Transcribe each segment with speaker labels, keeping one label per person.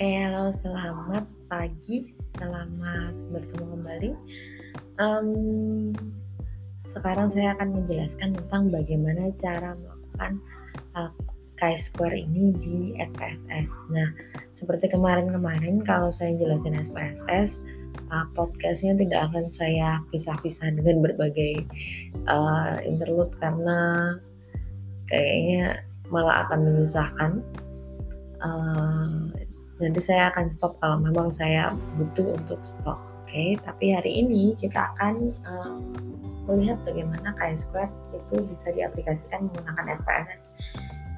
Speaker 1: Halo, selamat pagi, selamat bertemu kembali. Um, sekarang saya akan menjelaskan tentang bagaimana cara melakukan uh, chi-square ini di SPSS. Nah, seperti kemarin-kemarin kalau saya jelasin SPSS, uh, podcastnya tidak akan saya pisah-pisah dengan berbagai uh, interlude karena kayaknya malah akan menyusahkan. Uh, nanti saya akan stop kalau memang saya butuh untuk stop oke? Okay? tapi hari ini kita akan um, melihat bagaimana chi-square itu bisa diaplikasikan menggunakan SPSS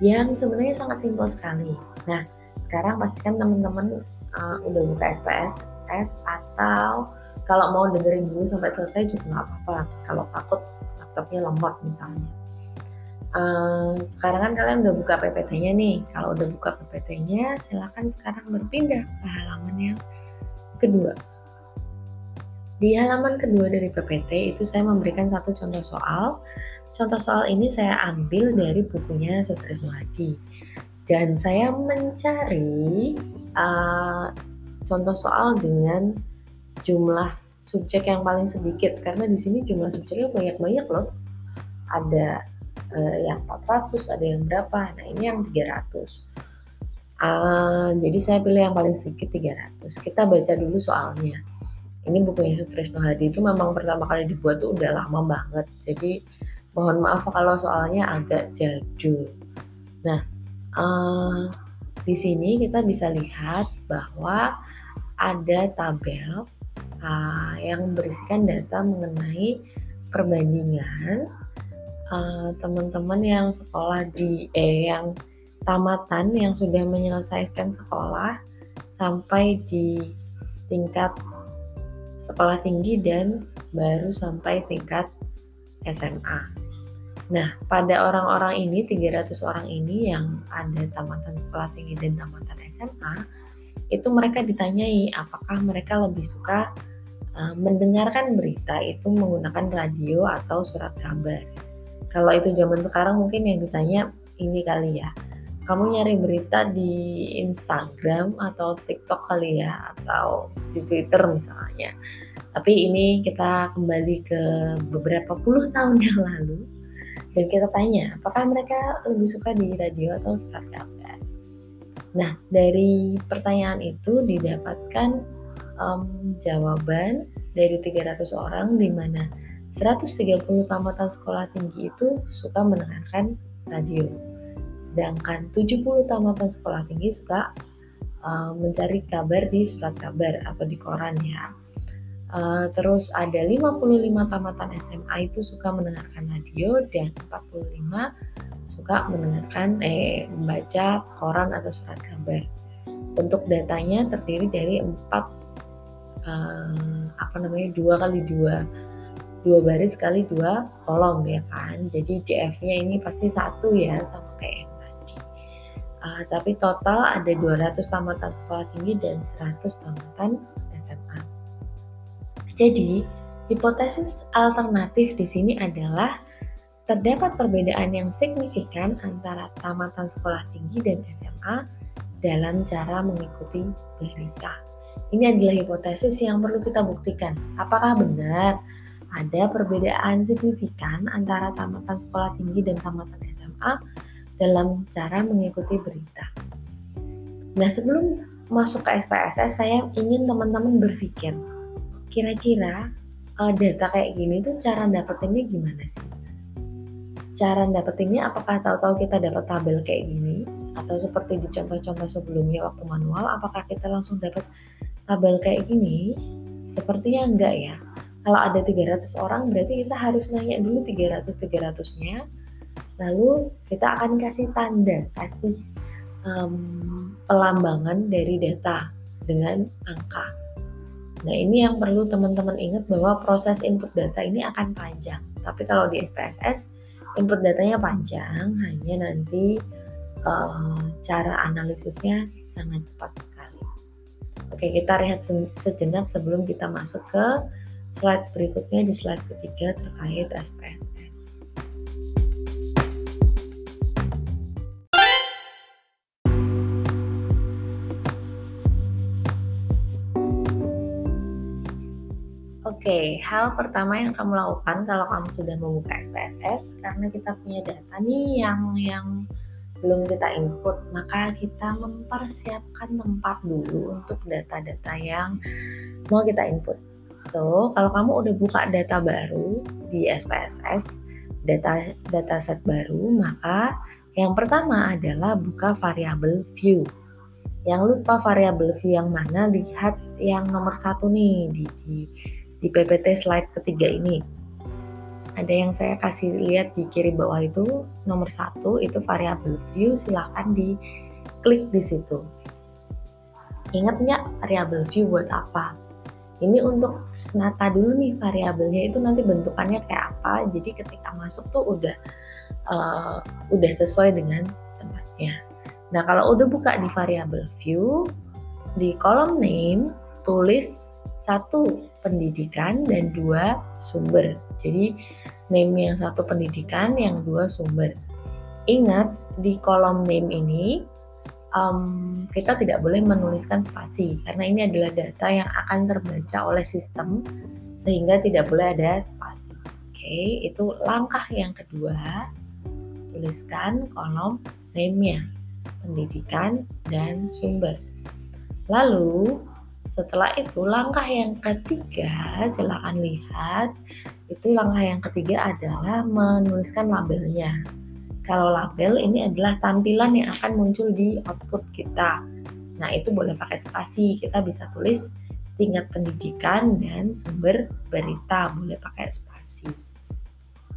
Speaker 1: yang sebenarnya sangat simpel sekali. Nah sekarang pastikan teman-teman uh, udah buka SPSS atau kalau mau dengerin dulu sampai selesai juga nggak apa-apa. Kalau takut laptopnya lemot misalnya Uh, sekarang kan kalian udah buka PPT-nya nih. Kalau udah buka PPT-nya, silakan sekarang berpindah ke halaman yang kedua. Di halaman kedua dari PPT itu saya memberikan satu contoh soal. Contoh soal ini saya ambil dari bukunya Sutrisno Hadi. Dan saya mencari uh, contoh soal dengan jumlah subjek yang paling sedikit karena di sini jumlah subjeknya banyak-banyak loh. Ada uh, yang 400 ada yang berapa? Nah ini yang 300 uh, jadi saya pilih yang paling sedikit 300 kita baca dulu soalnya. Ini bukunya Sutrisno Hadi. Itu memang pertama kali dibuat tuh udah lama banget. Jadi mohon maaf kalau soalnya agak jadul. Nah uh, di sini kita bisa lihat bahwa ada tabel uh, yang berisikan data mengenai perbandingan Eh, teman-teman uh, yang sekolah di eh yang tamatan yang sudah menyelesaikan sekolah sampai di tingkat sekolah tinggi dan baru sampai tingkat SMA. Nah, pada orang-orang ini 300 orang ini yang ada tamatan sekolah tinggi dan tamatan SMA, itu mereka ditanyai apakah mereka lebih suka uh, mendengarkan berita itu menggunakan radio atau surat kabar kalau itu zaman sekarang mungkin yang ditanya ini kali ya. Kamu nyari berita di Instagram atau TikTok kali ya atau di Twitter misalnya. Tapi ini kita kembali ke beberapa puluh tahun yang lalu dan kita tanya apakah mereka lebih suka di radio atau surat nah dari pertanyaan itu didapatkan um, jawaban dari 300 orang di mana 130 tamatan sekolah tinggi itu suka mendengarkan radio. Sedangkan 70 tamatan sekolah tinggi suka uh, mencari kabar di surat kabar atau di koran ya. Uh, terus ada 55 tamatan SMA itu suka mendengarkan radio dan 45 suka mendengarkan eh membaca koran atau surat kabar. Untuk datanya terdiri dari empat uh, apa namanya dua kali dua dua baris kali dua kolom ya kan jadi DF-nya ini pasti satu ya sama kayak yang tadi uh, tapi total ada 200 tamatan sekolah tinggi dan 100 tamatan SMA jadi hipotesis alternatif di sini adalah terdapat perbedaan yang signifikan antara tamatan sekolah tinggi dan SMA dalam cara mengikuti berita. Ini adalah hipotesis yang perlu kita buktikan. Apakah benar ada perbedaan signifikan antara tamatan sekolah tinggi dan tamatan SMA dalam cara mengikuti berita. Nah, sebelum masuk ke SPSS, saya ingin teman-teman berpikir, kira-kira uh, data kayak gini tuh cara dapetinnya gimana sih? Cara dapetinnya apakah tahu-tahu kita dapat tabel kayak gini atau seperti di contoh-contoh sebelumnya waktu manual apakah kita langsung dapat tabel kayak gini? Sepertinya enggak ya kalau ada 300 orang berarti kita harus nanya dulu 300 300-nya lalu kita akan kasih tanda kasih um, pelambangan dari data dengan angka. Nah ini yang perlu teman-teman ingat bahwa proses input data ini akan panjang. Tapi kalau di SPSS input datanya panjang hanya nanti uh, cara analisisnya sangat cepat sekali. Oke kita lihat sejenak sebelum kita masuk ke slide berikutnya di slide ketiga terkait SPSS. Oke, okay, hal pertama yang kamu lakukan kalau kamu sudah membuka SPSS karena kita punya data nih yang yang belum kita input, maka kita mempersiapkan tempat dulu untuk data-data yang mau kita input. So, kalau kamu udah buka data baru di SPSS, data set baru, maka yang pertama adalah buka variabel view. Yang lupa variabel view yang mana, lihat yang nomor satu nih di, di di PPT slide ketiga ini. Ada yang saya kasih lihat di kiri bawah itu nomor satu itu variabel view silahkan di klik di situ. Ingat nggak variabel view buat apa? Ini untuk nata dulu nih variabelnya itu nanti bentukannya kayak apa. Jadi ketika masuk tuh udah uh, udah sesuai dengan tempatnya. Nah kalau udah buka di variabel view di kolom name tulis satu pendidikan dan dua sumber. Jadi name yang satu pendidikan, yang dua sumber. Ingat di kolom name ini um, kita tidak boleh menuliskan spasi karena ini adalah data yang akan terbaca oleh sistem sehingga tidak boleh ada spasi. Oke, okay, itu langkah yang kedua. Tuliskan kolom name-nya, pendidikan dan sumber. Lalu setelah itu langkah yang ketiga, silakan lihat, itu langkah yang ketiga adalah menuliskan labelnya. Kalau label ini adalah tampilan yang akan muncul di output kita. Nah, itu boleh pakai spasi. Kita bisa tulis tingkat pendidikan dan sumber berita, boleh pakai spasi.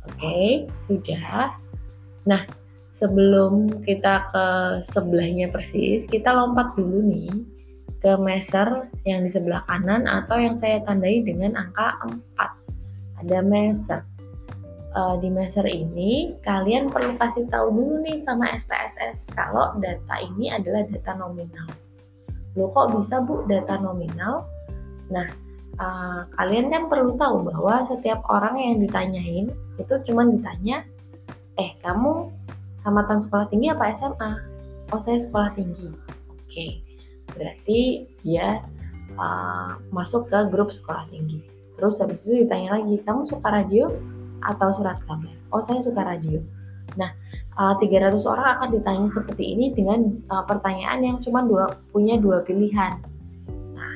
Speaker 1: Oke, sudah. Nah, sebelum kita ke sebelahnya persis, kita lompat dulu nih ke measure yang di sebelah kanan atau yang saya tandai dengan angka 4. Ada measure. Uh, di measure ini kalian perlu kasih tahu dulu nih sama SPSS kalau data ini adalah data nominal. Lo kok bisa Bu data nominal? Nah, uh, kalian kan perlu tahu bahwa setiap orang yang ditanyain itu cuma ditanya, eh kamu tamatan sekolah tinggi apa SMA? Oh saya sekolah tinggi. Oke. Berarti dia uh, masuk ke grup sekolah tinggi. Terus habis itu ditanya lagi, kamu suka radio atau surat kabar? Oh saya suka radio. Nah, uh, 300 orang akan ditanya seperti ini dengan uh, pertanyaan yang cuma dua punya dua pilihan. Nah,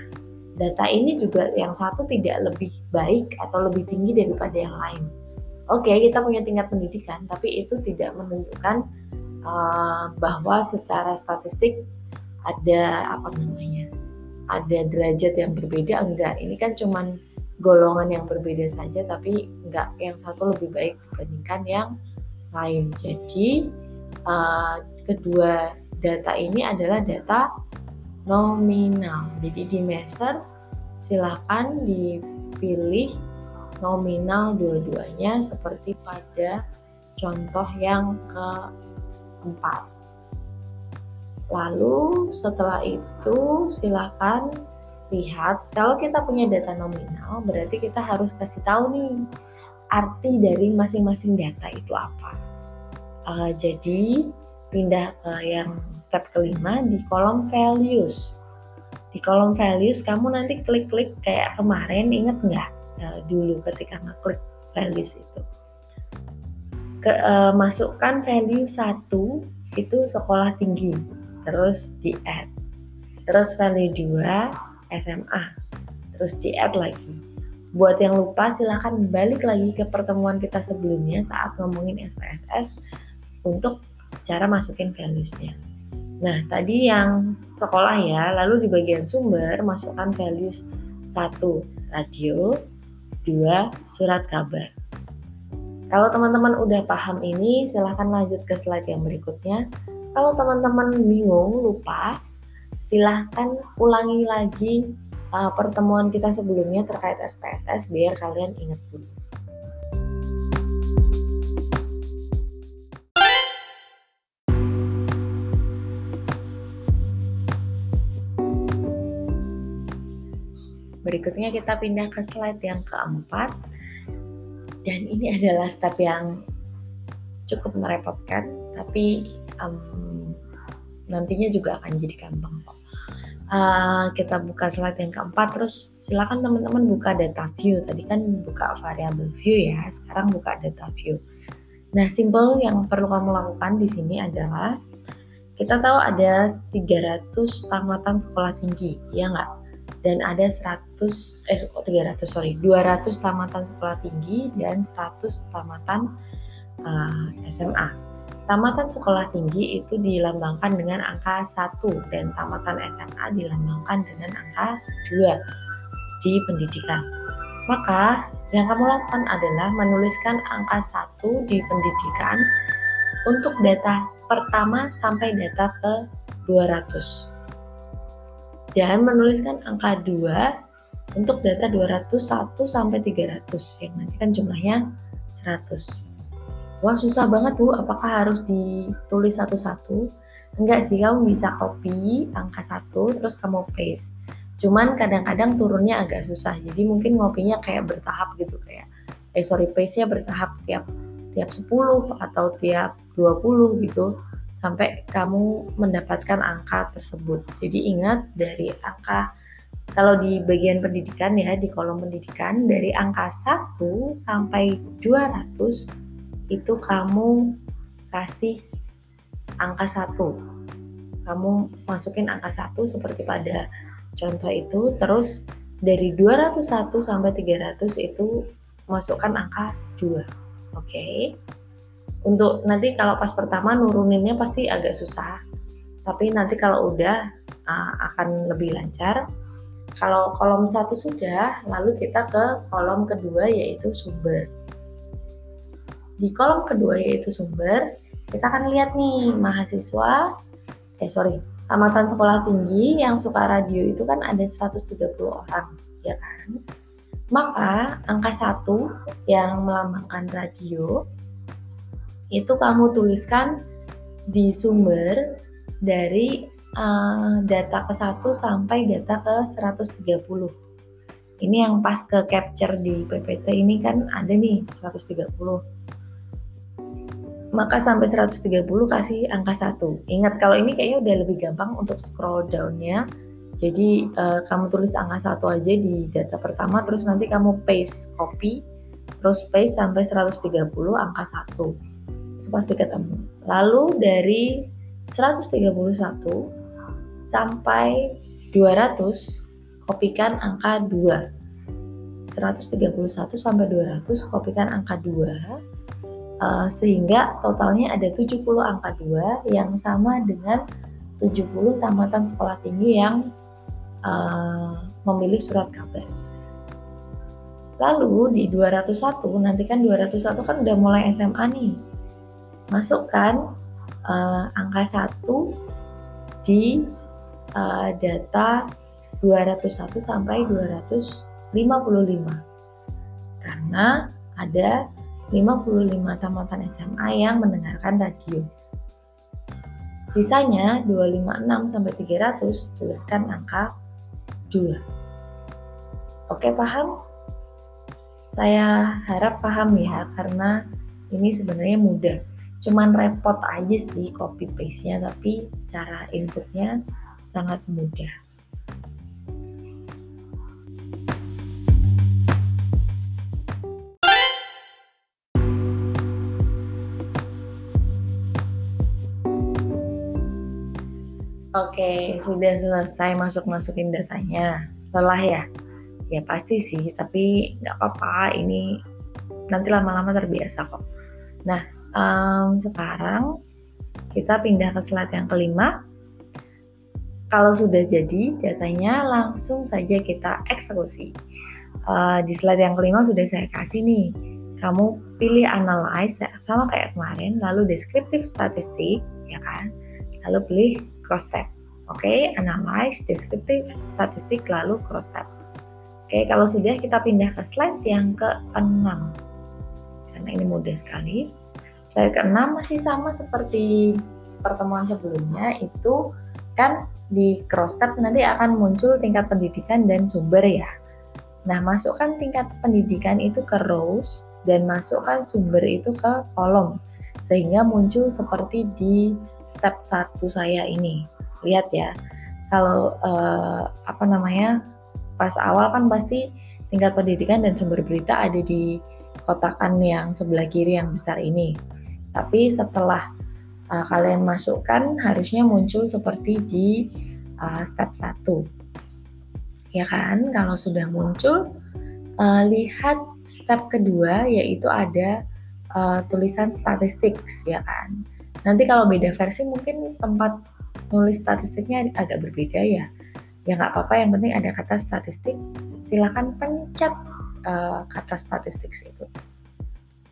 Speaker 1: data ini juga yang satu tidak lebih baik atau lebih tinggi daripada yang lain. Oke, okay, kita punya tingkat pendidikan, tapi itu tidak menunjukkan uh, bahwa secara statistik ada apa namanya ada derajat yang berbeda enggak ini kan cuman golongan yang berbeda saja tapi enggak yang satu lebih baik dibandingkan yang lain. Jadi uh, kedua data ini adalah data nominal. Jadi di measure silakan dipilih nominal dua-duanya seperti pada contoh yang keempat. Lalu setelah itu silakan lihat kalau kita punya data nominal berarti kita harus kasih tahu nih arti dari masing-masing data itu apa. Uh, jadi pindah ke yang step kelima di kolom values. Di kolom values kamu nanti klik-klik kayak kemarin inget nggak uh, dulu ketika ngeklik values itu. Ke, uh, masukkan value satu itu sekolah tinggi terus di add terus value 2 SMA terus di add lagi. Buat yang lupa silahkan balik lagi ke pertemuan kita sebelumnya saat ngomongin SPSS untuk cara masukin values-nya. Nah tadi yang sekolah ya lalu di bagian sumber masukkan values 1 radio 2 surat kabar. Kalau teman-teman udah paham ini, silahkan lanjut ke slide yang berikutnya. Kalau teman-teman bingung, lupa, silahkan ulangi lagi uh, pertemuan kita sebelumnya terkait SPSS biar kalian ingat dulu. Berikutnya kita pindah ke slide yang keempat. Dan ini adalah step yang cukup merepotkan, tapi um, nantinya juga akan jadi gampang kok. uh, kita buka slide yang keempat terus silakan teman-teman buka data view. Tadi kan buka variable view ya sekarang buka data view. Nah simple yang perlu kamu lakukan di sini adalah kita tahu ada 300 tamatan sekolah tinggi ya nggak? Dan ada 100 eh 300 sorry 200 tamatan sekolah tinggi dan 100 tamatan uh, SMA Tamatan sekolah tinggi itu dilambangkan dengan angka 1 dan tamatan SMA dilambangkan dengan angka 2 di pendidikan. Maka yang kamu lakukan adalah menuliskan angka 1 di pendidikan untuk data pertama sampai data ke 200. Dan menuliskan angka 2 untuk data 201 sampai 300 yang nanti kan jumlahnya 100 wah susah banget bu. Apakah harus ditulis satu-satu? Enggak sih kamu bisa copy angka satu terus kamu paste. Cuman kadang-kadang turunnya agak susah. Jadi mungkin ngopinya kayak bertahap gitu kayak eh sorry paste-nya bertahap tiap tiap 10 atau tiap 20 gitu sampai kamu mendapatkan angka tersebut. Jadi ingat dari angka kalau di bagian pendidikan ya di kolom pendidikan dari angka 1 sampai 200 itu kamu kasih angka satu. Kamu masukin angka satu seperti pada contoh itu terus dari 201 sampai 300 itu masukkan angka 2 oke. Okay? untuk nanti kalau pas pertama nuruninnya pasti agak susah tapi nanti kalau udah uh, akan lebih lancar. Kalau kolom satu sudah lalu kita ke kolom kedua yaitu sumber di kolom kedua yaitu sumber, kita akan lihat nih mahasiswa, eh sorry, tamatan sekolah tinggi yang suka radio itu kan ada 130 orang, ya kan? Maka angka satu yang melambangkan radio itu kamu tuliskan di sumber dari uh, data ke 1 sampai data ke 130. Ini yang pas ke capture di PPT ini kan ada nih 130 maka sampai 130 kasih angka 1. Ingat kalau ini kayaknya udah lebih gampang untuk scroll down-nya. Jadi uh, kamu tulis angka 1 aja di data pertama terus nanti kamu paste copy terus paste sampai 130 angka 1. Itu pasti ketemu. Lalu dari 131 sampai 200 kopikan angka 2. 131 sampai 200 kopikan angka 2 uh, sehingga totalnya ada 70 angka 2 yang sama dengan 70 tamatan sekolah tinggi yang uh, memilih surat kabar. Lalu di 201, nanti kan 201 kan udah mulai SMA nih. Masukkan uh, angka 1 di uh, data 201 sampai 255. Karena ada 55 tamatan SMA yang mendengarkan radio. Sisanya 256 sampai 300 tuliskan angka 2. Oke, paham? Saya harap paham ya karena ini sebenarnya mudah. Cuman repot aja sih copy paste-nya tapi cara inputnya sangat mudah. Oke, sudah selesai masuk-masukin datanya. Lelah ya? Ya pasti sih, tapi nggak apa-apa. Ini nanti lama-lama terbiasa kok. Nah, um, sekarang kita pindah ke slide yang kelima. Kalau sudah jadi datanya, langsung saja kita eksekusi. Uh, di slide yang kelima sudah saya kasih nih. Kamu pilih analyze sama kayak kemarin, lalu deskriptif statistik, ya kan? Lalu pilih cross tab. Oke, okay, analyze, deskriptif, statistik, lalu cross tab. Oke, okay, kalau sudah kita pindah ke slide yang ke-6. Karena ini mudah sekali. Slide ke-6 masih sama seperti pertemuan sebelumnya, itu kan di cross tab nanti akan muncul tingkat pendidikan dan sumber ya. Nah, masukkan tingkat pendidikan itu ke rows dan masukkan sumber itu ke kolom sehingga muncul seperti di step 1 saya ini. Lihat ya, kalau uh, apa namanya pas awal kan pasti tingkat pendidikan dan sumber berita ada di kotakan yang sebelah kiri yang besar ini. Tapi setelah uh, kalian masukkan harusnya muncul seperti di uh, step 1. Ya kan? Kalau sudah muncul uh, lihat step kedua yaitu ada uh, tulisan statistik ya kan. Nanti kalau beda versi mungkin tempat nulis statistiknya agak berbeda ya. Ya nggak apa-apa, yang penting ada kata statistik. Silahkan pencet uh, kata statistik itu.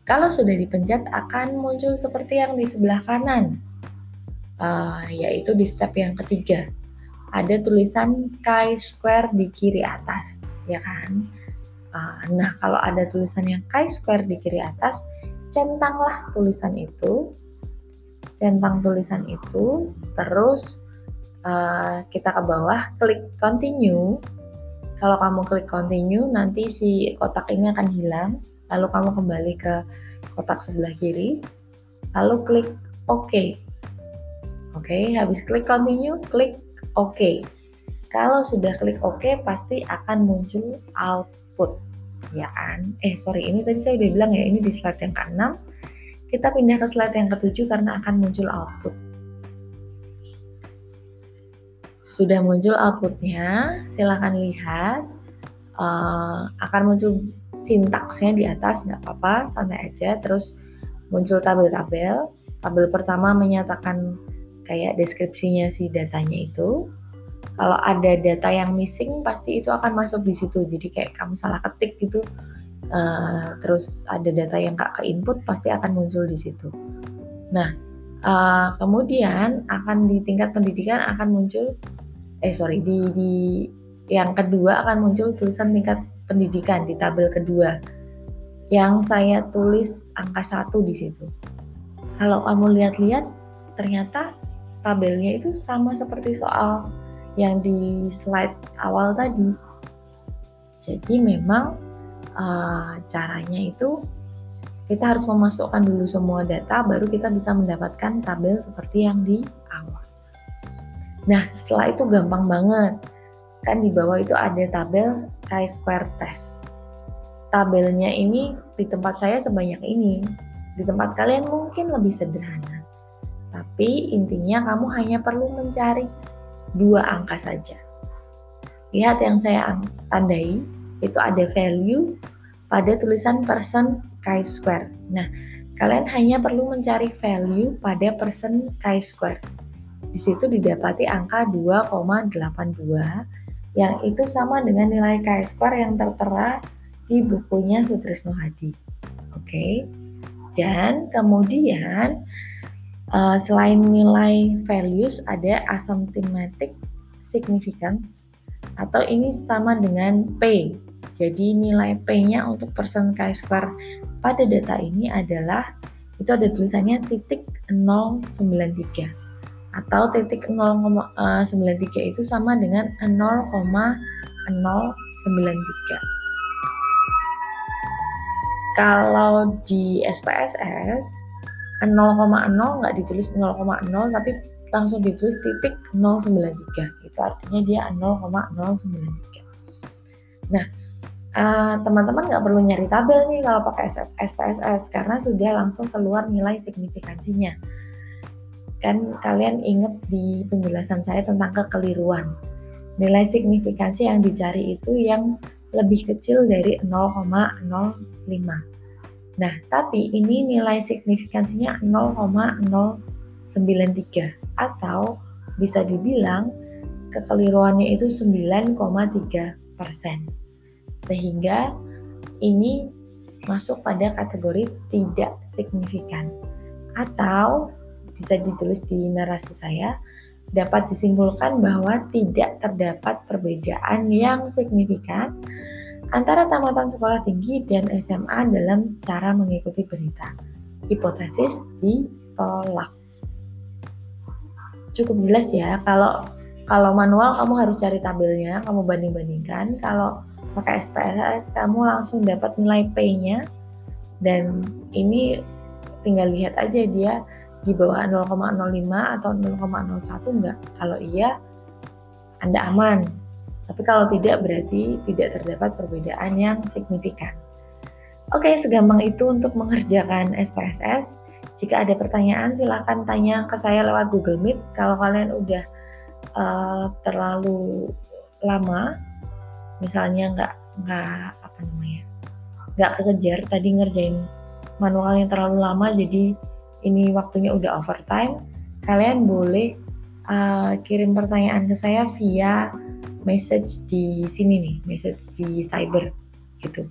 Speaker 1: Kalau sudah dipencet akan muncul seperti yang di sebelah kanan, uh, yaitu di step yang ketiga. Ada tulisan chi-square di kiri atas, ya kan? Uh, nah, kalau ada tulisan yang chi-square di kiri atas, centanglah tulisan itu, centang tulisan itu, terus uh, kita ke bawah, klik continue. Kalau kamu klik continue, nanti si kotak ini akan hilang lalu kamu kembali ke kotak sebelah kiri, lalu klik OK. Oke, okay, habis klik continue, klik OK. Kalau sudah klik OK, pasti akan muncul output, kan? Eh, sorry, ini tadi saya udah bilang ya, ini di slide yang ke-6. Kita pindah ke slide yang ke-7 karena akan muncul output. Sudah muncul outputnya, silahkan lihat. Uh, akan muncul sintaksnya di atas nggak apa-apa santai aja terus muncul tabel-tabel tabel pertama menyatakan kayak deskripsinya si datanya itu kalau ada data yang missing pasti itu akan masuk di situ. Jadi kayak kamu salah ketik gitu uh, terus ada data yang gak ke input pasti akan muncul di situ. Nah uh, kemudian akan di tingkat pendidikan akan muncul eh sorry di di yang kedua akan muncul tulisan tingkat pendidikan di tabel kedua. Yang saya tulis angka satu di situ. Kalau kamu lihat-lihat, ternyata tabelnya itu sama seperti soal yang di slide awal tadi. Jadi memang uh, caranya itu kita harus memasukkan dulu semua data, baru kita bisa mendapatkan tabel seperti yang di awal. Nah, setelah itu gampang banget kan di bawah itu ada tabel chi-square test. Tabelnya ini di tempat saya sebanyak ini, di tempat kalian mungkin lebih sederhana. Tapi intinya kamu hanya perlu mencari dua angka saja. Lihat yang saya tandai, itu ada value pada tulisan person chi-square. Nah, kalian hanya perlu mencari value pada person chi-square. Di situ didapati angka 2,82 yang itu sama dengan nilai chi-square yang tertera di bukunya Sutrisno Hadi. Oke. Okay? Dan kemudian uh, selain nilai values ada asymptomatic significance atau ini sama dengan P. Jadi nilai P-nya untuk persen chi-square pada data ini adalah itu ada tulisannya titik 093 atau titik 0,93 eh, itu sama dengan 0,093. Kalau di SPSS 0,0 nggak ditulis 0,0 tapi langsung ditulis titik 093 itu artinya dia 0,093 nah eh, teman-teman uh, nggak perlu nyari tabel nih kalau pakai SPSS karena sudah langsung keluar nilai signifikansinya kan kalian ingat di penjelasan saya tentang kekeliruan. Nilai signifikansi yang dicari itu yang lebih kecil dari 0,05. Nah, tapi ini nilai signifikansinya 0,093 atau bisa dibilang kekeliruannya itu 9,3 persen. Sehingga ini masuk pada kategori tidak signifikan atau bisa ditulis di narasi saya, dapat disimpulkan bahwa tidak terdapat perbedaan yang signifikan antara tamatan sekolah tinggi dan SMA dalam cara mengikuti berita. Hipotesis ditolak. Cukup jelas ya, kalau kalau manual kamu harus cari tabelnya, kamu banding-bandingkan. Kalau pakai SPSS kamu langsung dapat nilai P-nya dan ini tinggal lihat aja dia di bawah 0,05 atau 0,01 enggak? Kalau iya, Anda aman. Tapi kalau tidak berarti tidak terdapat perbedaan yang signifikan. Oke, segampang itu untuk mengerjakan SPSS. Jika ada pertanyaan silahkan tanya ke saya lewat Google Meet. Kalau kalian udah uh, terlalu lama, misalnya nggak nggak apa namanya nggak kekejar tadi ngerjain manual yang terlalu lama jadi ini waktunya udah overtime kalian boleh uh, kirim pertanyaan ke saya via message di sini nih message di cyber gitu.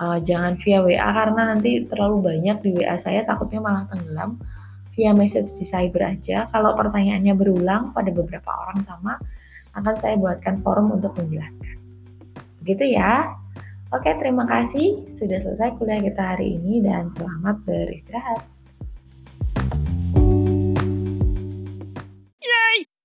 Speaker 1: Uh, jangan via WA karena nanti terlalu banyak di WA saya takutnya malah tenggelam. Via message di cyber aja. Kalau pertanyaannya berulang pada beberapa orang sama akan saya buatkan forum untuk menjelaskan. Begitu ya? Oke, terima kasih. Sudah selesai kuliah kita hari ini dan selamat beristirahat.